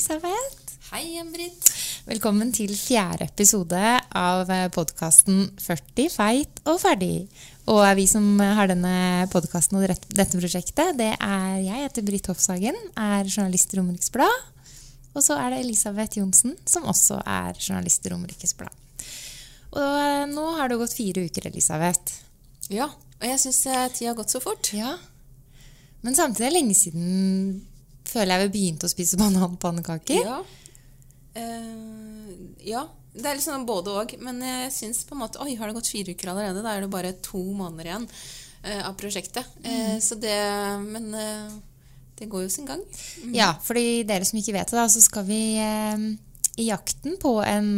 Elisabeth. Hei, Embrit. Velkommen til fjerde episode av podkasten 40 feit og ferdig. Og vi som har denne podkasten og dette prosjektet, det er jeg, heter Britt Hofshagen, er journalist i Romerikes Blad. Og så er det Elisabeth Johnsen, som også er journalist i Romerikes Blad. Og eh, nå har det gått fire uker, Elisabeth. Ja, og jeg syns tida har gått så fort. Ja. Men samtidig er det lenge siden føler jeg vi begynte å spise bananpannekaker. Ja. Uh, ja. Det er litt sånn både og. Men jeg syns på en måte Oi, har det gått fire uker allerede? Da er det bare to måneder igjen uh, av prosjektet. Eh, så det Men det går jo sin gang. Ja, for dere som ikke vet det, da, så skal vi i jakten på en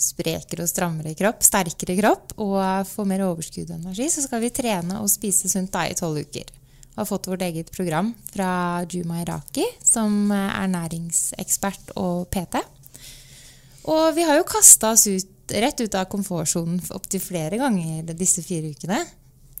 sprekere og strammere kropp, sterkere kropp, og få mer overskudd og energi, så skal vi trene og spise sunt da i tolv uker. Har fått vårt eget program fra Juma Iraki, som eh, er næringsekspert og PT. Og vi har jo kasta oss ut, rett ut av komfortsonen opptil flere ganger disse fire ukene.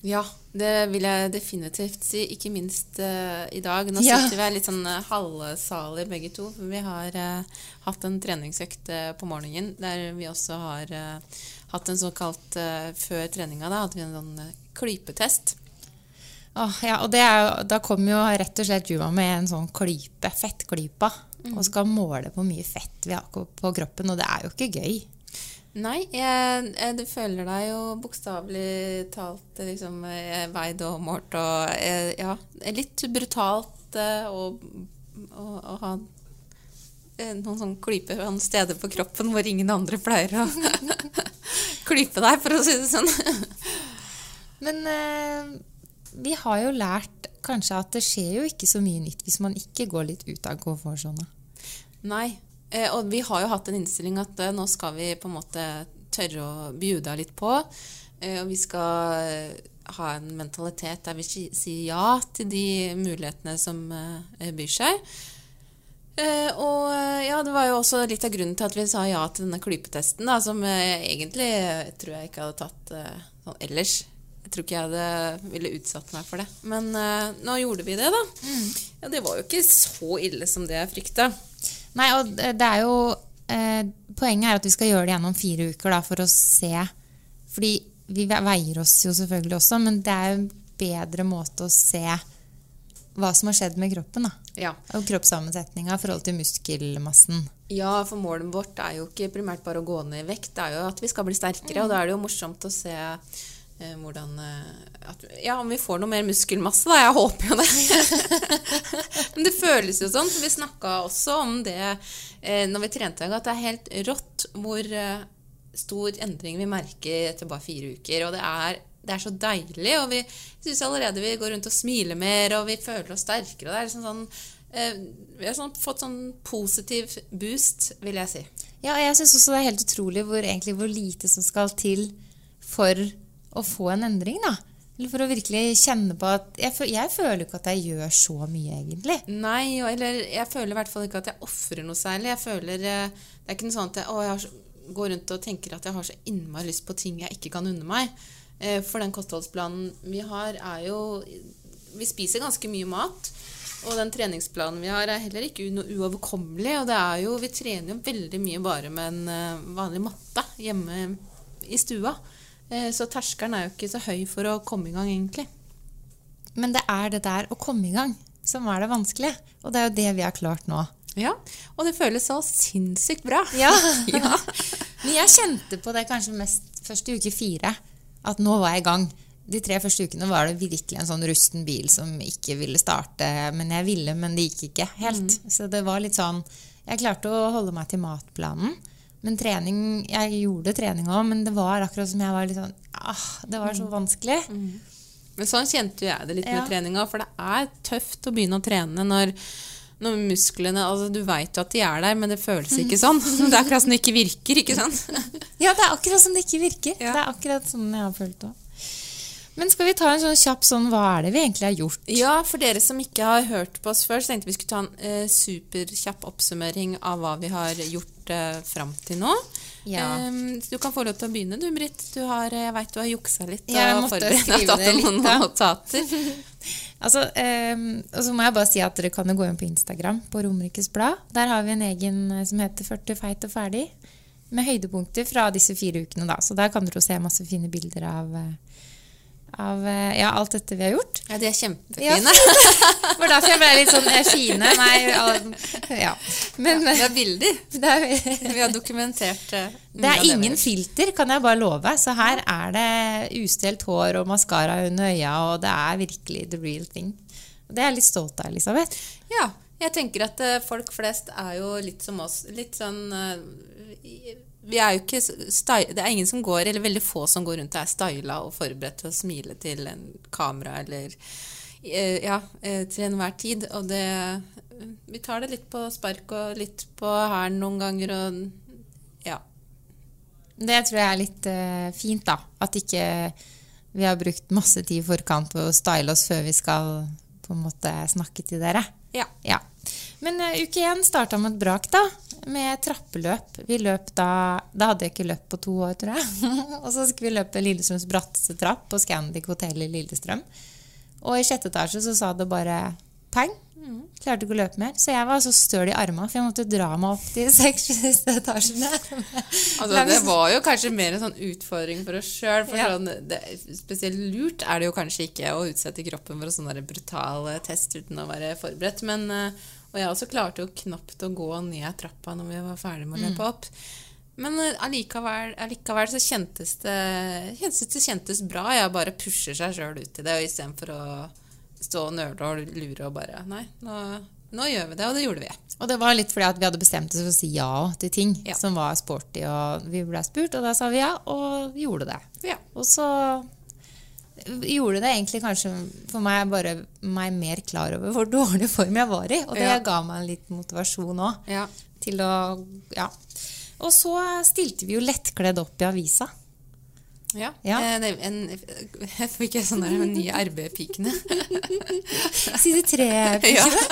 Ja, det vil jeg definitivt si. Ikke minst uh, i dag. Nå Ja. sitter vi litt sånn uh, halvsalige begge to. For vi har uh, hatt en treningsøkt eh, på morgenen der vi også har eh, hatt en såkalt eh, Før treninga da hadde vi en sånn eh, klypetest. Åh, ja, og det er da kommer jo rett og slett Juma med en sånn klype, fettklypa, og skal måle hvor mye fett vi har på kroppen, og det er jo ikke gøy. Nei, jeg, jeg, du føler deg jo bokstavelig talt liksom, eh, veid og målt og eh, Ja, litt brutalt eh, å, å ha eh, noen sånn klyper noen steder på kroppen hvor ingen andre pleier å klype deg, for å si det sånn. Men eh, vi har jo lært kanskje at det skjer jo ikke så mye nytt hvis man ikke går litt ut av komfortsona. Nei. Eh, og vi har jo hatt en innstilling at eh, nå skal vi på en måte tørre å bjuda litt på. Eh, og vi skal ha en mentalitet der vi si- sier ja til de mulighetene som byr seg. Og ja, det var jo også litt av grunnen til at vi sa ja til denne klypetesten, da, som egentlig tror jeg ikke hadde tatt sånn ellers. Jeg tror ikke jeg hadde ville utsatt meg for det. Men uh, nå gjorde vi det, da. Ja, det var jo ikke så ille som det jeg frykta. Nei, og det er jo eh, Poenget er at vi skal gjøre det gjennom fire uker da, for å se Fordi vi veier oss jo selvfølgelig også, men det er jo en bedre måte å se hva som har skjedd med kroppen. da. Ja. Og kroppssammensetninga i forhold til muskelmassen. Ja, for målet vårt er jo ikke primært bare å gå ned i vekt, det er jo at vi skal bli sterkere. Og da er det jo morsomt å se hvordan eh, at, Ja, om vi får noe mer muskelmasse, da. Jeg håper jo det. Men det føles jo sånn. For vi snakka også om det eh, når vi trente i at det er helt rått hvor eh, stor endring vi merker etter bare fire uker. Og det er, det er så deilig. Og vi syns allerede vi går rundt og smiler mer, og vi føler oss sterkere. Det er liksom sånn eh, Vi har sånn, fått sånn positiv boost, vil jeg si. Ja, og jeg syns også det er helt utrolig hvor, egentlig, hvor lite som skal til for å få en endring, da. Eller for å virkelig kjenne på at Jeg, jeg føler ikke at jeg gjør så mye, egentlig. Nei, eller jeg føler i hvert fall ikke at jeg ofrer noe særlig. Jeg føler eh, Det er ikke noe sånn at jeg, å, jeg går rundt og tenker at jeg har så innmari lyst på ting jeg ikke kan unne meg. Eh, For den kostholdsplanen vi har, er jo Vi spiser ganske mye mat. Og den treningsplanen vi har, er heller ikke noe uoverkommelig. Og det er jo, vi trener jo veldig mye bare med en eh, vanlig matte hjemme i stua. Eh, Så terskelen er jo ikke så høy for å komme i gang, egentlig. Men det er det der å komme i gang som er det vanskelige. Og det er jo det vi har klart nå. Ja, Og det føles så sinnssykt bra. Ja. Ja. Men jeg kjente på det kanskje mest første uke fire. At nå var jeg i gang. de tre første ukene var det virkelig en sånn rusten bil som ikke ville starte. Men jeg ville, men det gikk ikke helt. Så det var litt sånn Jeg klarte å holde meg til matplanen. Men trening Jeg gjorde trening òg, men det var akkurat som jeg var litt sånn ah, Det var så vanskelig. Men sånn kjente jeg det litt Ja. med treninga, for det er tøft å begynne å trene når, når musklene altså Du veit jo at de er der, men det føles ikke sånn. Det er akkurat som det ikke virker, ikke sant? Ja, det er akkurat som det ikke virker. Ja. Det er akkurat sånn jeg har følt det òg. Men skal vi ta en sånn kjapp sånn Hva er det vi egentlig har gjort? Ja, for dere som ikke har hørt på oss før, så tenkte vi skulle ta en eh, superkjapp oppsummering av hva vi har gjort eh, fram til nå. Ja. Em, du kan få lov til å begynne, du, Britt. Du har, eh, jeg veit du har juksa litt Jeg og måtte forberedt litt, noen da. notater. Altså, ehm, og så må jeg bare si at dere kan jo gå inn på Instagram, på Romerikes Blad. Der har vi en egen eh, som heter 40 feit og ferdig, med høydepunkter fra disse fire ukene. da. Så der kan dere se masse fine bilder av, eh, av eh, ja, alt dette vi har gjort. Ja, de er kjempefine. For var derfor jeg ble litt sånn fine. Nei, ja. Men Det eh, er bilder. det er, Vi har dokumentert eh, det er ingen filter, kan jeg bare love. Så her er det ustelt hår og maskara under øya, og det er virkelig the real thing. Og Det er jeg litt stolt av, Elisabeth. Ja, jeg tenker at eh, folk flest er jo litt som oss. Litt sånn vi er Det er ingen som går, eller veldig få som går rundt og er styla og forberedt til å smile til en kamera eller eh, Ja, eh, til enhver tid. Og det Vi tar det litt på spark og litt på hælen noen ganger og Ja. Det tror jeg er litt uh, fint, da. At ikke vi har brukt masse tid i forkant på å style oss før vi skal på en måte snakke til dere. Ja. Ja. Men eh, uke én starta med et brak, da. Med trappeløp. Vi løp da Da hadde jeg ikke løpt på to år, tror jeg. og så skulle vi løpe Lillestrøms bratteste trapp på Scandic hotell i Lillestrøm. Og i sjette etasje så sa det bare pang. Klarte ikke å løpe mer. Så jeg var så støl i armene, for jeg måtte dra meg opp de seks siste etasjene. Altså, det var jo kanskje mer en sånn utfordring for oss sjøl. Ja. sånn, spesielt lurt er det jo kanskje ikke å utsette kroppen for en sånn brutal test uten å være forberedt. Men, eh, og jeg også klarte jo knapt å gå ned trappa når vi var ferdig med å løpe opp. Men eh, allikevel, allikevel så kjentes det, kjentes det kjentes bra. Jeg bare pusher seg sjøl ut i det, og istedenfor å stå og nøle og lure og bare Nei, nå, nå gjør vi det, og det gjorde vi. Og det var litt fordi at vi hadde bestemt oss for å si ja til ting Ja. som var sporty, og vi ble spurt, og da sa vi ja, og vi gjorde det. Ja. Og så gjorde det egentlig kanskje for meg bare meg mer klar over hvor dårlig form jeg var i, og det Ja. ga meg litt motivasjon òg Ja. til å Ja. Og så stilte vi jo lettkledd opp i avisa. Ja. Ja. Eh, en, jeg fikk jeg sånn der med nye RB-pikene. Side tre-pikene.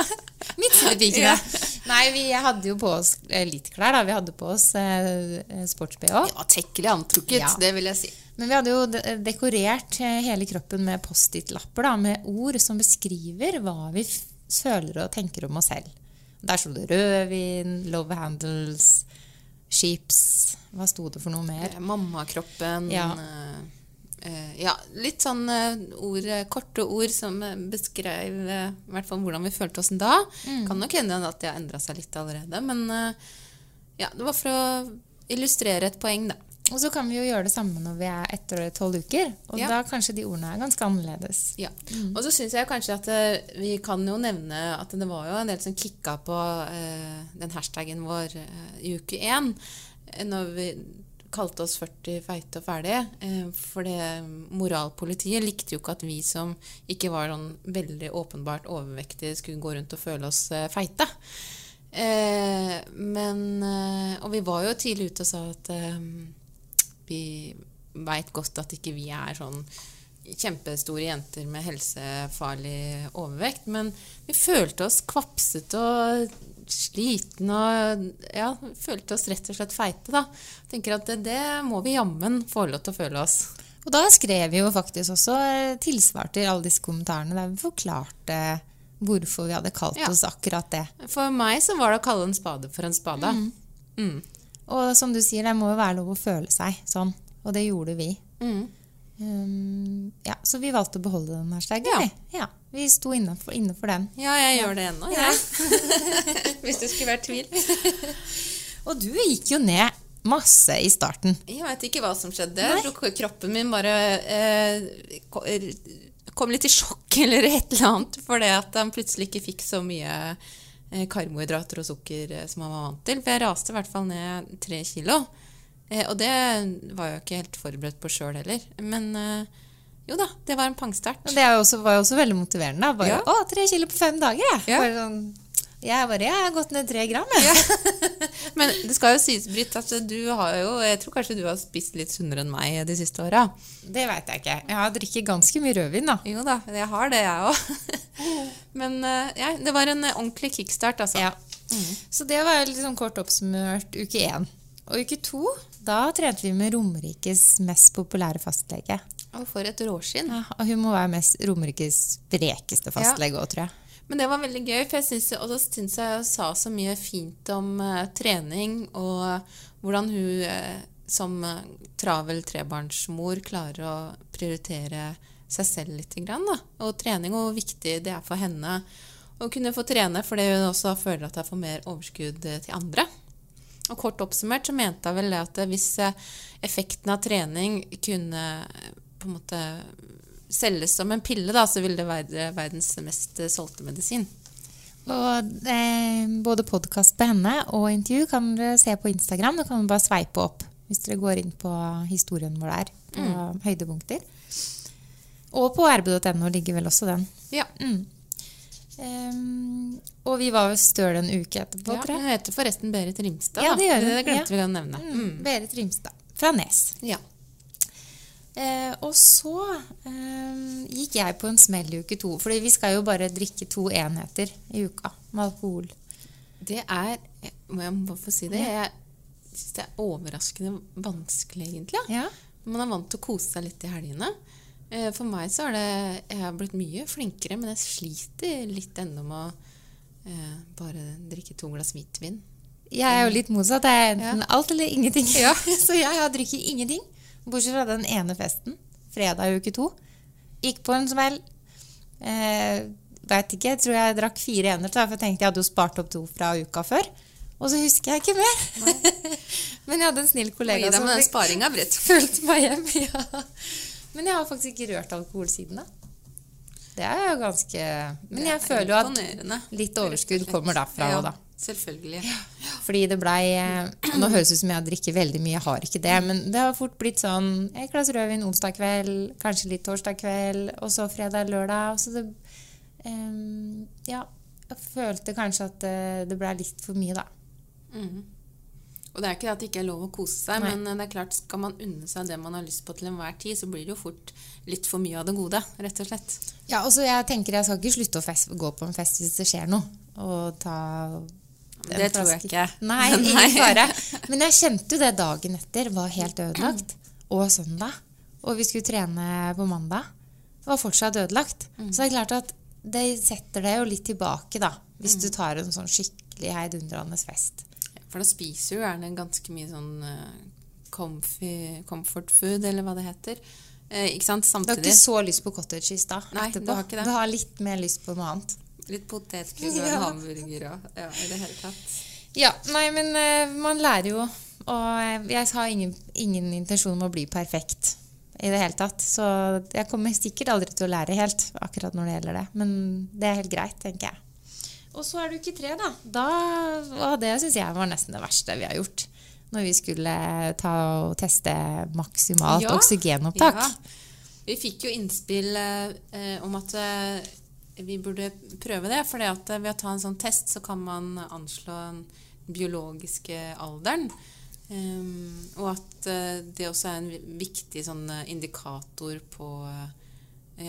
Midtsidepikene. Ja. Nei, vi hadde jo på oss eh, litt klær, da. Vi hadde på oss eh, sports-BH. Ja, tekkelig antrukket, Ja. det vil jeg si. Men vi hadde jo dekorert eh, hele kroppen med Post-It-lapper med ord som beskriver hva vi føler og tenker om oss selv. Der sto det rødvin, love handles, chips Hva sto det for noe mer? Eh, Mammakroppen Ja. eh, eh, Ja, litt sånn ord, korte ord som beskrev i hvert fall hvordan vi følte oss da. Mm. Kan nok hende at det har endra seg litt allerede, men ja, det var for å illustrere et poeng, da. Og så kan vi jo gjøre det samme når vi er etter tolv uker. Og Ja. da kanskje de ordene er ganske annerledes. Ja. Og så syns jeg kanskje at eh, vi kan jo nevne at det var jo en del som kicka på eh, den hashtaggen vår eh, i uke én, eh, når vi kalte oss 40 feite og ferdige. Eh, for det moralpolitiet likte jo ikke at vi som ikke var sånn veldig åpenbart overvektige, skulle gå rundt og føle oss eh, feite. Eh, men Og vi var jo tidlig ute og sa at vi veit godt at ikke vi er sånn kjempestore jenter med helsefarlig overvekt, men vi følte oss kvapsete og slitne og ja, følte oss rett og slett feite. da. Tenker at det, det må vi jammen få lov til å føle oss. Og da skrev vi jo faktisk også eh, tilsvar til alle disse kommentarene der vi forklarte hvorfor vi hadde kalt Ja. oss akkurat det. For meg så var det å kalle en spade for en spade. Mm. Og som du sier, det må jo være lov å føle seg sånn. Og det gjorde vi. Mm. Um, ja, så vi valgte å beholde den hashtaggen. Ja. Ja, vi sto innenfor, innenfor, den. Ja, jeg gjør det ennå, jeg. Hvis det skulle vært tvil. Og du gikk jo ned masse i starten. Jeg vet ikke hva som skjedde. Jeg tror kroppen min bare eh, er- kom litt i sjokk eller et eller annet fordi at han plutselig ikke fikk så mye eh, karbohydrater og sukker eh, som han var vant til. For jeg raste i hvert fall ned tre kilo. Eh, og det var jeg jo ikke helt forberedt på sjøl heller. Men eh, jo da, det var en pangstart. Og det var jo også, var jo også veldig motiverende. Bare, Ja. Å, tre kilo på fem dager. Ja. Bare sånn, jeg bare, jeg har gått ned tre gram, jeg. Men det skal jo sies, Britt, at du har jo Jeg tror kanskje du har spist litt sunnere enn meg de siste åra. Det veit jeg ikke. Jeg har drikket ganske mye rødvin, da. Jo da, jeg har det, jeg òg. Men eh, ja, det var en ordentlig kickstart, altså. Ja. Så det var sånn kort oppsummert uke én. Og uke to, da trente vi med Romerikes mest populære fastlege. Og for et råskinn. Ja, og hun må være mest Romerikes sprekeste fastlege òg, tror jeg. Men det var veldig gøy, for jeg synes, og da syns jeg jeg sa så mye fint om uh, trening, og hvordan hun uh, som eh, travel trebarnsmor klarer å prioritere seg selv litt. Grann. Og trening, og hvor viktig det er for henne å kunne få trene fordi hun også føler at hun får mer overskudd til andre. Og kort oppsummert så mente jeg vel det at hvis effekten av trening kunne på en måte selges som en pille, da, så vil det være verdens mest solgte medisin. Og eh, både podkast på henne og intervju kan dere se på Instagram. Da kan dere bare sveipe opp hvis dere går inn på historien vår der, på høydepunkter. Og på rb.no ligger vel også den. Ja. Ehm, og vi var jo støle en uke etterpå, ja tror hun jeg. heter forresten Berit Rimstad. Ja, det hun. Det glemte Ja. vi å nevne. Mm. Berit Rimstad fra Nes. Ja. Eh, og så eh, gikk jeg på en smell i uke to. Fordi vi skal jo bare drikke to enheter i uka med alkohol. Det er Må jeg bare få si det? Jeg syns det er overraskende vanskelig, egentlig. Ja. Ja. Man er vant til å kose seg litt i helgene. Eh, For meg så er det Jeg har blitt mye flinkere, men jeg sliter litt ennå med å eh, bare drikke to glass hvitvin. Jeg er jo litt motsatt. Det er enten Ja. alt eller ingenting. så jeg har drukket ingenting. Bortsett fra den ene festen. Fredag i uke to. Gikk på en smell. Eh, vet ikke, jeg tror jeg drakk fire enheter, for jeg tenkte jeg hadde jo spart opp to fra uka før. Og så husker jeg ikke mer. Men jeg hadde en snill kollega som fulgte fikk meg hjem. Ja. Men jeg har faktisk ikke rørt alkohol siden da. Det er jo ganske Men jeg føler jo at litt overskudd kommer derfra òg, da. Selvfølgelig. Fordi det blei eh, Nå høres det ut som jeg drikker veldig mye, jeg har ikke det. Men det har fort blitt sånn et glass rødvin onsdag kveld, kanskje litt torsdag kveld, og så fredag-lørdag. Så det um, Ja, jeg følte kanskje at det, det blei litt for mye, da. Og det er ikke det at det ikke er lov å kose seg, Nei. men det er klart, skal man unne seg det man har lyst på til enhver tid, så blir det jo fort litt for mye av det gode, rett og slett. Ja, og så jeg tenker jeg skal ikke slutte å fest, gå på en fest hvis det skjer noe. Og ta Det tror jeg ikke. Nei, ingen fare. Men jeg kjente jo det dagen etter. Var helt ødelagt. Og søndag. Og vi skulle trene på mandag. Det Var fortsatt ødelagt. Så det er klart at det setter deg jo litt tilbake, da. Hvis du tar en sånn skikkelig heidundrende fest. For da spiser du gjerne ganske mye sånn eh, comfy, comfort food, eller hva det heter. Eh, ikke sant? Du har ikke så lyst på cottage i stad. Nei, etterpå. du har ikke det. Du har litt mer lyst på noe annet. Litt potetgull og Ja. en hamburger og ja, i det hele tatt. Ja, nei, men uh, man lærer jo. Og jeg har ingen, ingen intensjon om å bli perfekt i det hele tatt. Så jeg kommer sikkert aldri til å lære helt akkurat når det gjelder det. Men det er helt greit, tenker jeg. Og så er du uke tre, da. da og det syns jeg var nesten det verste vi har gjort. Når vi skulle ta og teste maksimalt Ja, oksygenopptak. Ja. Vi fikk jo innspill eh, om at eh, vi burde prøve det. For eh, ved å ta en sånn test, så kan man anslå den biologiske alderen. Um, og at eh, det også er en viktig sånn indikator på ja,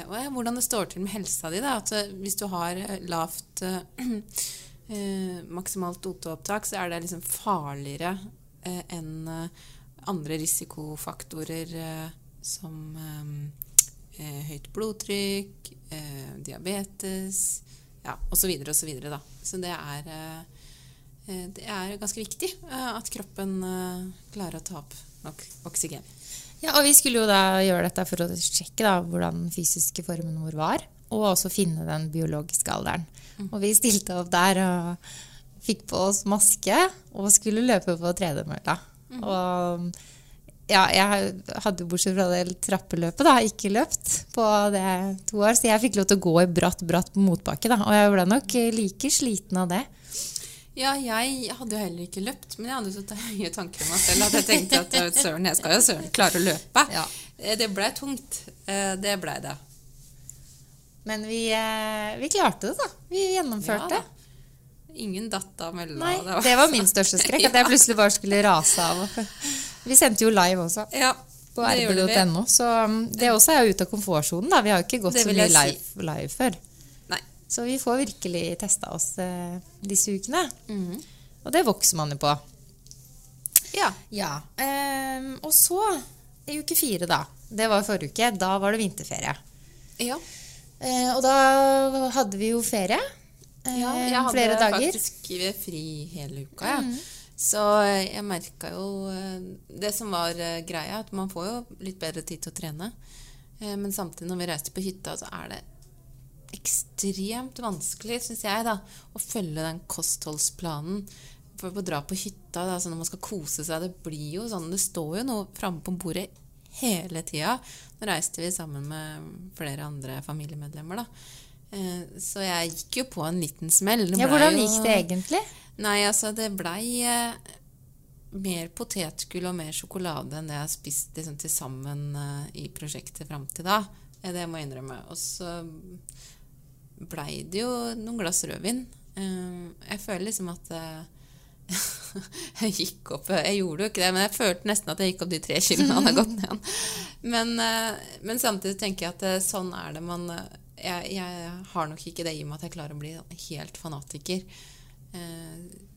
og, hvordan det står til med helsa di. Da. At eh, hvis du har eh, lavt eh, eh, maksimalt OT-opptak, så er det liksom farligere eh, enn andre risikofaktorer eh, som høyt blodtrykk, diabetes ja, osv. osv. Så, så det er, det er ganske viktig at kroppen klarer å ta opp nok oksygen. Ja, og vi skulle jo da gjøre dette for å sjekke da, hvordan den fysiske formen vår var, og også finne den biologiske alderen. Og vi stilte opp der og fikk på oss maske og skulle løpe på tredemølla. Og ja, jeg hadde bortsett fra det trappeløpet da, ikke løpt på det to år, så jeg fikk lov til å gå i bratt, bratt motbakke. da, Og jeg ble nok like sliten av det. Ja, jeg hadde jo heller ikke løpt, men jeg hadde så høye tanker om meg selv at jeg tenkte at søren, jeg skal jo søren klare å løpe. Ja. Eh, Det blei tungt. Eh, Det blei det. Men vi, eh, vi klarte det, da. Vi gjennomførte. Ja, da. Ingen datt av mellom. Nei, og det var min største skrekk, at jeg plutselig bare skulle rase av. Vi sendte jo live også. Ja, på det rb.no. Så um, det også er jo ute av komfortsonen. Vi har jo ikke gått så mye live, si. live før. Så vi får virkelig testa oss eh, disse ukene. Mm. Og det vokser man jo på. Ja. Ja. ehm, og så, i uke fire, da. Det var forrige uke. Da var det vinterferie. ja. Eh, og da hadde vi jo ferie. eh, Ja, jeg hadde flere dager. Mm. faktisk fri hele uka, ja. Så eh, jeg merka jo Det som var greia, at man får jo litt bedre tid til å trene. Eh, Men samtidig, når vi reiste på hytta, så er det ekstremt vanskelig, syns jeg, da, å følge den kostholdsplanen. For å dra på hytta da, så når man skal kose seg Det blir jo sånn, det står jo noe framme på bordet hele tida. Nå reiste vi sammen med flere andre familiemedlemmer, da. Eh, Så jeg gikk jo på en liten smell. Ja, hvordan jo- gikk det egentlig? Nei, altså det blei eh, mer potetgull og mer sjokolade enn det jeg har spist liksom, til sammen eh, i prosjektet fram til da. Det må jeg innrømme. Og så blei det jo noen glass rødvin. Eh, jeg føler liksom at eh, jeg gikk opp Jeg gjorde jo ikke det, men jeg følte nesten at jeg gikk opp de tre kiloene han hadde gått ned. igjen. Men, eh, men samtidig tenker jeg at eh, sånn er det man jeg, jeg har nok ikke det i meg at jeg klarer å bli helt fanatiker.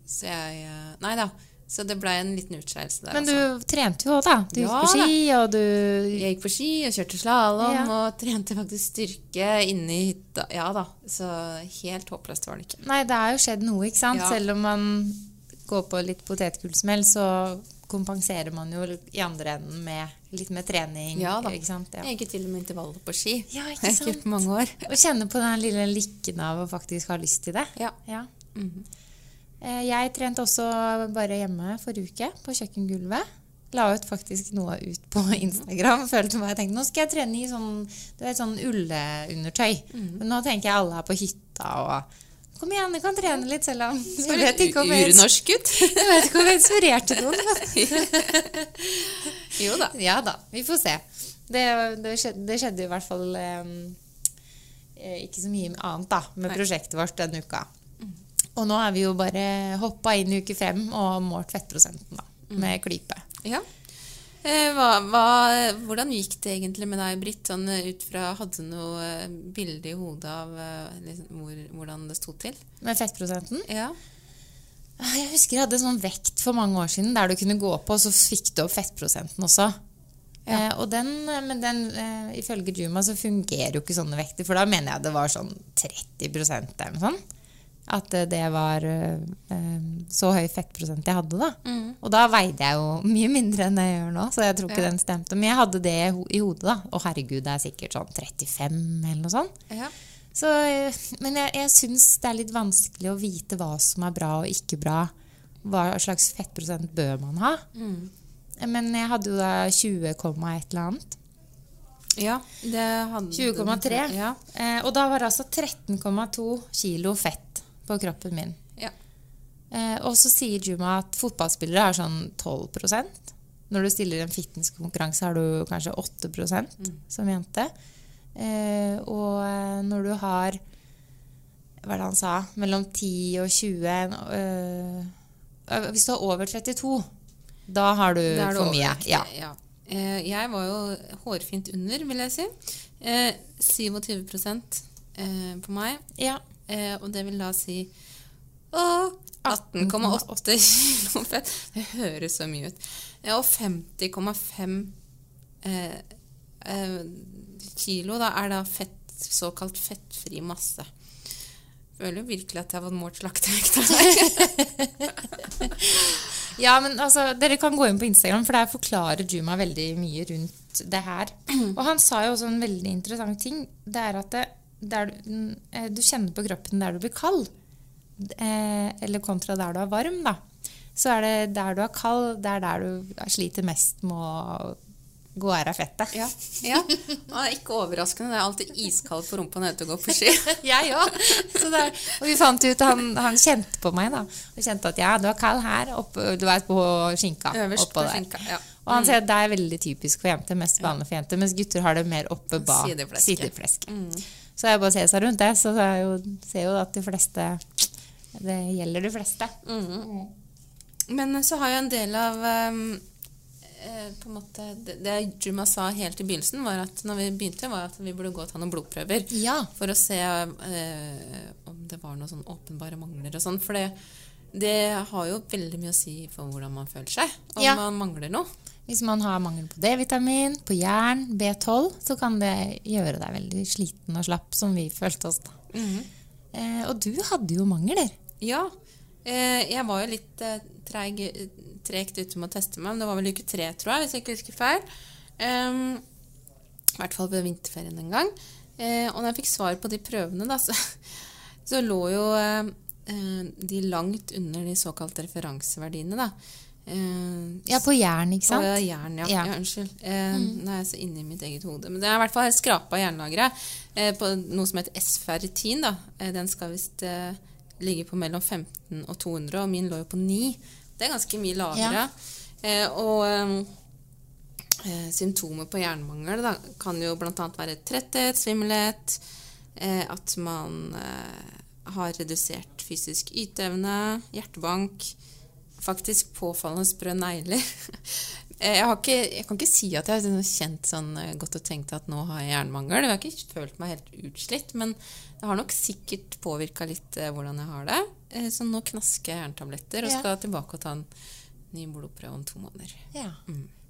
Så jeg Nei da. Så det blei en liten utskeielse der. Men altså. du trente jo òg, da. Du gikk på ski, og du Jeg gikk på ski og kjørte slalåm Ja. og trente faktisk styrke inne i hytta. Ja da. Så helt håpløst var det ikke. Nei, det har jo skjedd noe, ikke sant? Ja. Selv om man går på litt potetgullsmell, så kompenserer man jo i andre enden med litt mer trening. Ja da. Ikke sant? Ja. Jeg gikk til og med intervaller på ski. Ja, ikke sant? jeg har gjort mange år. Og kjenne på den lille lykken av å faktisk ha lyst til det. Ja. Ja. Mm Eh, Jeg trente også bare hjemme forrige uke, på kjøkkengulvet. La ut faktisk noe ut på Instagram. Følte meg, jeg tenkte, Nå skal jeg trene i sånn, du vet, sånn ullundertøy. Mm. Nå tenker jeg alle er på hytta og Kom igjen, du kan trene litt selv om Jeg vet ikke om jeg, Urnorsk gutt. jeg vet ikke om jeg inspirerte noen. jo da. Ja da, vi får se. Det, det, skjedde, det skjedde i hvert fall eh, eh, ikke så mye annet da, med Nei. prosjektet vårt denne uka. Og nå er vi jo bare hoppa inn i uke fem og målt fettprosenten da, med klype. Ja. Eh, Hva, hva, hvordan gikk det egentlig med deg, Britt? Sånn, eh, ut fra, hadde du noe eh, bilde i hodet av liksom, hvor, hvordan det sto til? Med fettprosenten? Ja. Ah, Jeg husker jeg hadde en sånn vekt for mange år siden der du kunne gå på, og så fikk du opp fettprosenten også. Eh, og den, men den, eh, ifølge Juma så fungerer jo ikke sånne vekter, for da mener jeg det var sånn 30 eller noe sånt. At eh, det var eh, eh, så høy fettprosent jeg hadde da. Og da veide jeg jo mye mindre enn jeg gjør nå, så jeg tror ikke Ja. den stemte. Men jeg hadde det i hodet, da. Å herregud, det er sikkert sånn 35 eller noe sånt. ja. Så, eh, men jeg, jeg syns det er litt vanskelig å vite hva som er bra og ikke bra. Hva slags fettprosent bør man ha? Men jeg hadde jo da 20, et eller annet. Ja, det hadde 20,3. Ja. Eh, og da var det altså 13,2 kilo fett på kroppen min. ja. Eh, og så sier Juma at fotballspillere har sånn 12% Når du stiller en fitnesskonkurranse, har du kanskje 8% som jente. Eh, og eh, når du har Hva er det han sa? Mellom 10 og 20 eh, eh, Hvis du har over 32, da har du Da er for mye. Over, Ja. ja. Eh, Jeg var jo hårfint under, vil jeg si. Eh, 27 eh, på meg. ja. Eh, og det vil da si å, 18,8 kilo fett. Det høres så mye ut. Ja, og 50,5 eh, eh, kilo da er da fett, såkalt fettfri masse. Føler jo virkelig at jeg har fått målt slaktevekta. Ja, men altså, Dere kan gå inn på Instagram, for der forklarer Juma veldig mye rundt det her. Og han sa jo også en veldig interessant ting. Det er at det, der, du- eh, du kjenner på kroppen der du blir kald. Eh, eller kontra der du er varm. da. så er det der du er kald, det er der du sliter mest med å gå av deg fettet. Ja. ja. Og er ikke overraskende. Det er alltid iskaldt på rumpa når jeg går på ski. Jeg òg. Og vi fant ut han, han kjente på meg, da. Og kjente at ja, du er kald her, oppe, du er på skinka. Øverst oppå på der. skinka, ja. Og han sier at det er veldig typisk for jenter, mest vanlig for jenter, mens gutter har det mer oppe bak Sideflesket. Mm. Så er bare ser seg rundt det, så er jo, ser jo at de fleste Det gjelder de fleste. Men så har jo en del av ehm, eh, på en måte, Det, det Juma sa helt i begynnelsen, var at når vi begynte, var at vi burde gå og ta noen blodprøver. Ja. For å se eh, om det var noen sånn åpenbare mangler og sånn. For det, det har jo veldig mye å si for hvordan man føler seg. Om Ja. man mangler noe. Hvis man har mangel på D-vitamin, på jern, B12, så kan det gjøre deg veldig sliten og slapp, som vi følte oss da. eh, og du hadde jo mangler. Ja. Eh, jeg var jo litt eh, treg, tregt ute med å teste meg, men det var vel uke tre, tror jeg, hvis jeg ikke husker feil. Um, I hvert fall ved vinterferien en gang. Eh, og når jeg fikk svar på de prøvene, da, så, så lå jo eh, de langt under de såkalte referanseverdiene, da. Eh, Ja, på jern, ikke sant? På ja, jern, ja. Ja. ja. unnskyld. Eh, Nå er jeg så inne i mitt eget hode. Men det er i hvert fall skrapa jernlageret eh, på noe som heter S-ferritin. da. Eh, den skal visst eh, ligge på mellom 15 og 200, og min lå jo på 9. Det er ganske mye lavere. Eh, og eh, eh, symptomer på jernmangel da, kan jo bl.a. være tretthet, svimmelhet, eh, at man eh, har redusert fysisk yteevne, hjertebank, faktisk påfallende sprø negler. Eh, Jeg, har ikke, jeg kan ikke si at jeg har kjent sånn eh, godt og tenkt at nå har jeg jernmangel. Jeg har ikke følt meg helt utslitt, men det har nok sikkert påvirka litt eh, hvordan jeg har det. Så nå knasker jeg jerntabletter og skal tilbake og ta en ny blodprøve om to måneder. Ja.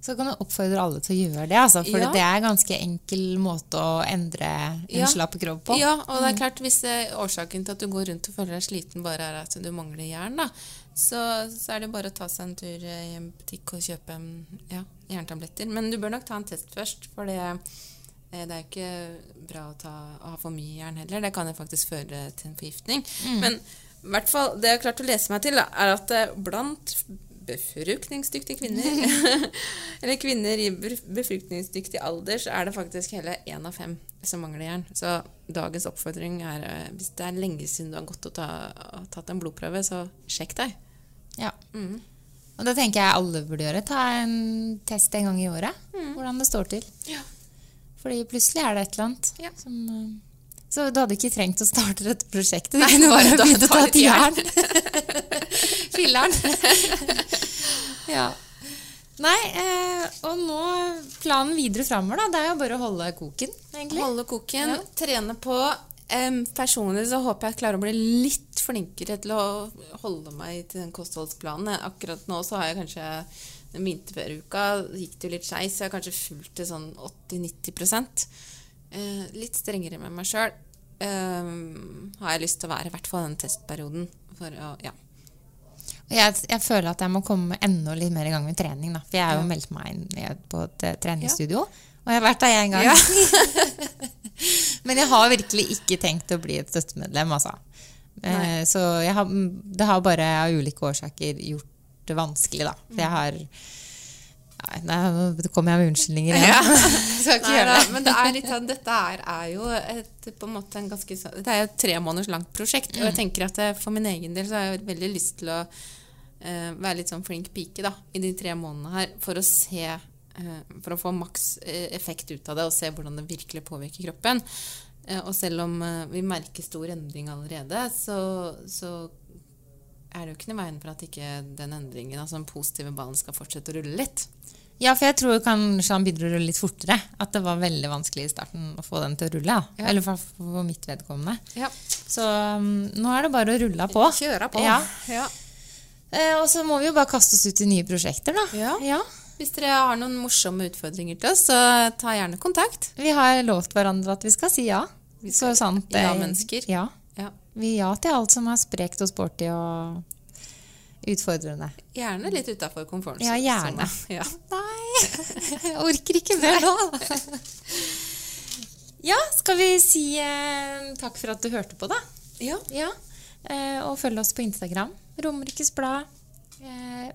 Så kan du oppfordre alle til å gjøre det, altså, for Ja. det er en ganske enkel måte å endre en Ja. slapp kropp på. Ja, og det er klart hvis eh, årsaken til at du går rundt og føler deg sliten bare er at du mangler jern, da, så, så er det bare å ta seg en tur eh, i en butikk og kjøpe mm, ja, jerntabletter. Men du bør nok ta en test først, for det, eh, det er ikke bra å, ta, å ha for mye jern heller. Det kan jo faktisk føre til en forgiftning. Men hvert fall, det jeg har klart å lese meg til, da, er at blant befruktningsdyktige kvinner, eller kvinner i bef- befruktningsdyktig alder, så er det faktisk hele én av fem som mangler jern. Så dagens oppfordring er eh, hvis det er lenge siden du har gått og ta, og tatt en blodprøve, så sjekk deg. Ja. Og da tenker jeg alle burde gjøre. Ta en test en gang i året. Hvordan det står til. Ja. Fordi plutselig er det et eller annet Ja. som eh, Så du hadde ikke trengt å starte dette prosjektet. Nei, kunne bare ta- begynt å ta et jern. Filleren. Ja. Nei, eh, og nå planen videre framover, da. Det er jo bare å holde koken, egentlig. Holde koken, Ja. trene på. Um, personlig så håper jeg jeg klarer å bli litt flinkere til å holde meg til den kostholdsplanen. Akkurat nå så har jeg kanskje den vinterferieuka gikk det jo litt skeis, så jeg har kanskje fulgt til sånn 80-90 eh, Litt strengere med meg sjøl. Har jeg lyst til å være, i hvert fall den testperioden. For å, ja. Jeg, jeg føler at jeg må komme enda litt mer i gang med trening. Da. For jeg har jo meldt meg inn på et treningsstudio, treningsstudio. Og jeg har vært der én gang. Men jeg har virkelig ikke tenkt å bli et støttemedlem, altså. Eh, så jeg har, det har bare av ulike årsaker gjort det vanskelig, da. For jeg har Nei, nå kommer jeg med unnskyldninger igjen. Ikke Nei, da, det. men det er litt sånn, dette er, er jo et, på en måte en ganske Det er et tre måneders langt prosjekt. Og jeg tenker at eh, for min egen del så har jeg veldig lyst til å uh, være litt sånn flink pike da, i de tre månedene her for å se uh, For å få maks effekt ut av det og se hvordan det virkelig påvirker kroppen. Uh, og selv om vi merker stor endring allerede, så, så er det jo ikke noe veien for at ikke den endringen, altså den positive ballen, skal fortsette å rulle litt. Ja, for jeg tror kanskje han begynner å rulle litt fortere. At det var veldig vanskelig i starten å få den til å rulle. Ja. Eller for, for mitt vedkommende. Ja. Så um, nå er det bare å rulle på. Kjøre på. Ja. Ja. Eh, og så må vi jo bare kaste oss ut i nye prosjekter, da. Ja. Hvis dere har noen morsomme utfordringer til oss, så ta gjerne kontakt. Vi har lovt hverandre at vi skal si ja. Så sant det- Ja-mennesker. Ja. Ja. Vi ja til alt som er sprekt og sporty og utfordrende. Gjerne litt utafor komforten. Ja, gjerne. Ja. Nei, jeg orker ikke mer nå. Ja, skal vi si eh, takk for at du hørte på, da? ja. Ja. Eh, og følg oss på Instagram. Romerikes Blad. eh,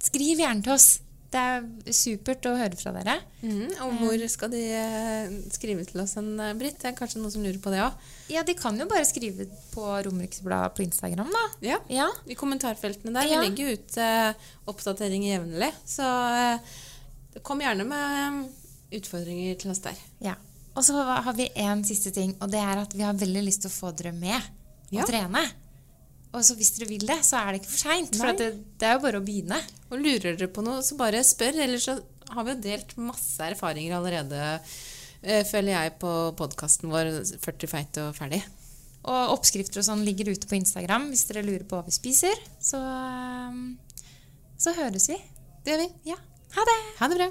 skriv gjerne til oss. Det er supert å høre fra dere. Mm, og hvor skal de eh, skrive til oss en, eh, Britt? Det er kanskje noen som lurer på det òg? Ja, De kan jo bare skrive på Romeriksbladet på Instagram, da. Ja. Ja. I kommentarfeltene der. Ja. Vi legger ut uh, oppdateringer jevnlig. Så uh, kom gjerne med eh, utfordringer til oss der. ja. Og så har vi en siste ting, og det er at vi har veldig lyst til å få dere med Ja. og trene. Og så hvis dere vil det, så er det ikke for seint. For at det, det er jo bare å begynne. Og lurer dere på noe, så bare spør. Ellers så har vi jo delt masse erfaringer allerede, eh, føler jeg, på podkasten vår 40 feit og ferdig. Og oppskrifter og sånn ligger ute på Instagram hvis dere lurer på hva vi spiser. Så, um, så høres vi. Det gjør vi. Ja. Ha det! Ha det bra.